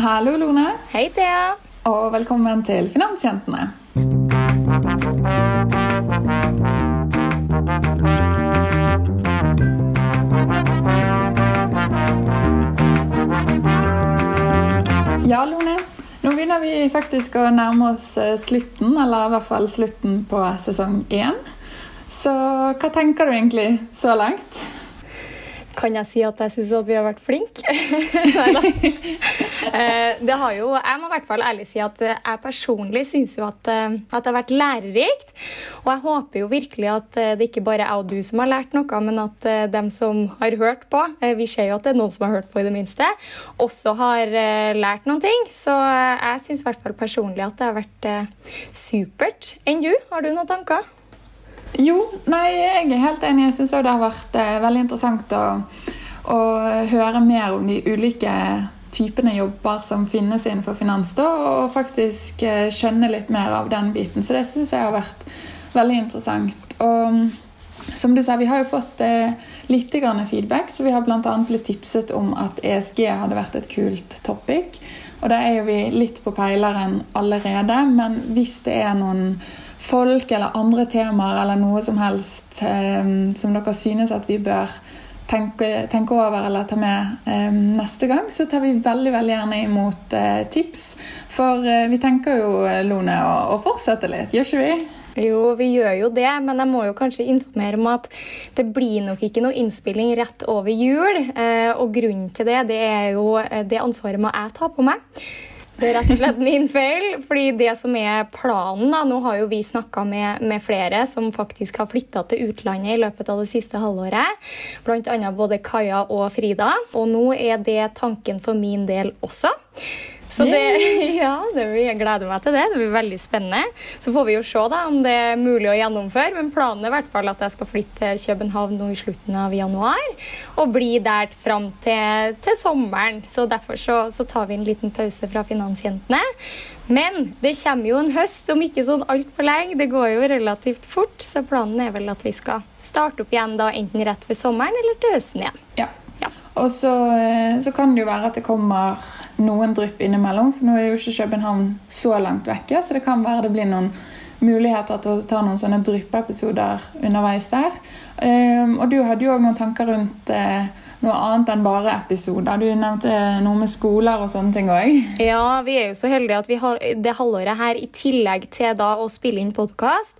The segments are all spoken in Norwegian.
Hallo, Lone. Hei, Thea. Og velkommen til Finansjentene. Ja, Lone. Nå begynner vi faktisk å nærme oss eh, slutten, eller i hvert fall slutten på sesong én. Så hva tenker du egentlig så langt? Kan jeg si at jeg syns vi har vært flinke? Eh, har jo, jeg må i hvert fall ærlig si at eh, jeg personlig syns at, eh, at, det har vært lærerikt. Og jeg håper jo virkelig at det ikke bare er jeg og du som har lært noe, men at dem som har hørt på, vi ser jo at det er noen som har hørt på i det minste, også har lært noen ting. Så jeg syns i hvert fall personlig at det har vært supert. Enn du? Har du noen tanker? Jo, nei, jeg er helt enig. Jeg syns det har vært veldig interessant å, å høre mer om de ulike typene jobber som finnes innenfor finans, da, og faktisk eh, skjønne litt mer av den biten. Så det syns jeg har vært veldig interessant. Og mm, som du sa, vi har jo fått eh, litt feedback, så vi har bl.a. blitt tipset om at ESG hadde vært et kult topic. Og da er jo vi litt på peileren allerede, men hvis det er noen folk eller andre temaer eller noe som helst eh, som dere synes at vi bør tenke, tenke, over eller ta med eh, neste gang, så tar vi veldig veldig gjerne imot eh, tips. For eh, vi tenker jo, Lone, å, å, fortsette litt, gjør ikke vi? Jo, vi gjør jo det, men jeg må jo kanskje informere om at det blir nok ikke noe innspilling rett over jul. Og grunnen til det, det er jo det ansvaret må jeg ta på meg. Det er rett og slett min feil. fordi det som er planen da, Nå har jo vi snakka med, med, flere som faktisk har flytta til utlandet i løpet av det siste halvåret. Bl.a. både Kaja og Frida. Og nå er det tanken for min del også. Så det, ja, det, jeg gleder meg til det. Det blir veldig spennende. Så får vi jo se da, om det er mulig å gjennomføre. Men planen er i hvert fall at jeg skal flytte til København nå i slutten av januar. Og bli der fram til, til sommeren. Så derfor så, så, tar vi en liten pause fra Finansjentene. Men det kommer jo en høst om ikke sånn altfor lenge. Det går jo relativt fort. Så planen er vel at vi skal starte opp igjen da enten rett før sommeren eller til høsten igjen. Ja. Og så, eh, så, kan det jo være at det kommer noen drypp innimellom. For nå er jo ikke København så langt vekke, så det kan være det blir noen muligheter til å ta noen sånne dryppeepisoder underveis der. Um, og du hadde jo òg noen tanker rundt uh, noe annet enn bare episoder. Du nevnte noe med skoler og sånne ting òg. Ja, vi er jo så heldige at vi har det halvåret her, i tillegg til da å spille inn podkast,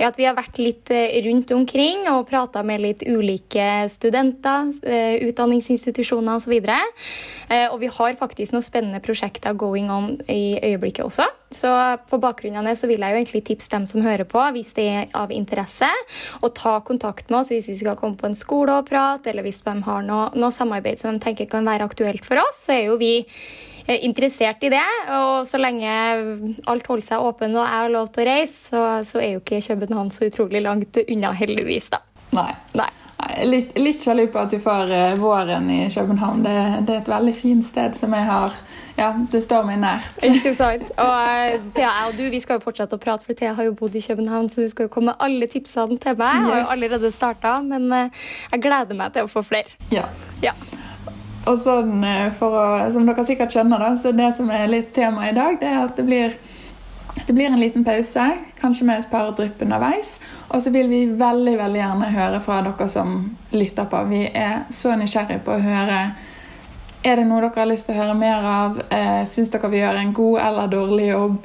at vi har vært litt eh, rundt omkring og prata med litt ulike studenter, eh, utdanningsinstitusjoner osv. Og, så og vi har faktisk noen spennende prosjekter going on i øyeblikket også. Så på bakgrunn av det så vil jeg jo egentlig tipse dem som hører på, hvis det er av interesse, å ta kontakt med oss hvis vi skal komme på en skole og prate, eller hvis de har noe, noe samarbeid som de tenker kan være aktuelt for oss, så er jo vi eh, interessert i det. Og så lenge alt holder seg åpent og jeg har lov til å reise, så, så er jo ikke København så utrolig langt unna, heldigvis, da. Nei. Nei. Litt, litt sjalu på at du får uh, våren i København. Det, det, er et veldig fint sted som jeg har Ja, det står meg nært. Ikke sant. Og uh, Thea, og du vi skal jo fortsette å prate, for Thea har jo bodd i København, så du skal jo komme med alle tipsene til meg. Jeg har jo allerede starta, men uh, jeg gleder meg til å få flere. Ja. ja. Og sånn, for å, Som dere sikkert skjønner, da, så det som er litt tema i dag, det er at det blir det blir en liten pause, kanskje med et par drypp underveis. Og så vil vi veldig veldig gjerne høre fra dere som lytter på. Vi er så nysgjerrige på å høre Er det noe dere har lyst til å høre mer av? Eh, Syns dere vi gjør en god eller dårlig jobb?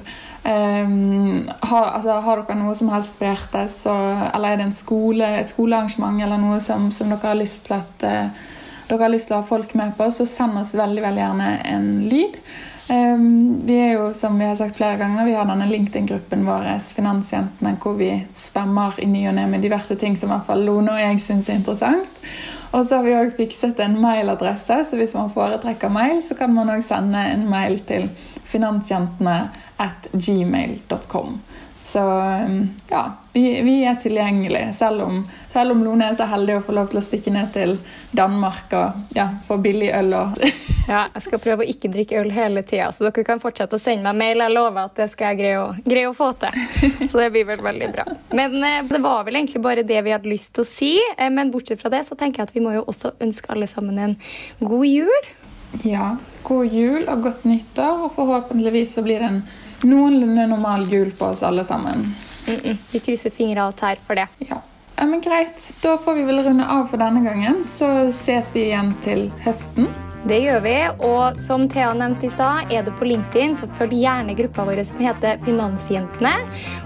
Um, har, altså, har, dere noe som helst på hjertet, så, eller er det skole, et skolearrangement eller noe som, som dere har lyst til at uh, dere har lyst til å ha folk med på, så send oss veldig veldig gjerne en lyd. Um, vi er jo, som vi har sagt flere ganger, vi har denne LinkedIn-gruppen vår, Finansjentene, hvor vi spemmer i ny og ne med diverse ting som i hvert fall Lone og jeg syns er interessant. Og så har vi òg fikset en mailadresse, så hvis man foretrekker mail, så kan man òg sende en mail til finansjentene at gmail.com. Så um, ja, vi, vi, er tilgjengelige, selv om, selv om, Lone er så heldig å få lov til å stikke ned til Danmark og ja, få billig øl. Og ja, jeg skal prøve å ikke drikke øl hele tida, så dere kan fortsette å sende meg mail. Jeg lover at det skal jeg greie å, greie å få til. Så det blir vel veldig bra. Men eh, det var vel egentlig bare det vi hadde lyst til å si. Eh, men bortsett fra det så tenker jeg at vi må jo også ønske alle sammen en god jul. Ja, god jul og godt nyttår, og forhåpentligvis så blir det en noenlunde normal jul på oss alle sammen. Mm -mm. Vi krysser fingre og tær for det. Ja. ja, men greit. Da får vi vel runde av for denne gangen, så ses vi igjen til høsten. Det gjør vi, og som Thea nevnte i stad, er du på LinkedIn, så følg gjerne gruppa vår som heter Finansjentene.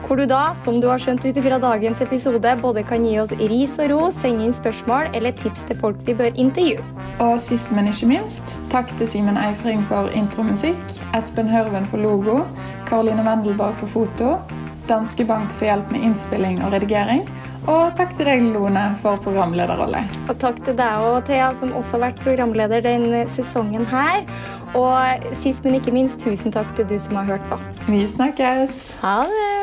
Hvor du da, som du har skjønt ut fra dagens episode, både kan gi oss ris og ros, sende inn spørsmål eller tips til folk vi bør intervjue. Og sist, men ikke minst, takk til Simen Eifring for intromusikk, Espen Hørven for logo, Karoline Wendelborg for foto, Danske Bank for hjelp med innspilling og redigering. Og takk til deg, Lone, for programlederrolle. Og takk til deg og Thea, som også har vært programleder denne sesongen her. Og sist, men ikke minst, tusen takk til du som har hørt på. Vi snakkes. Ha det!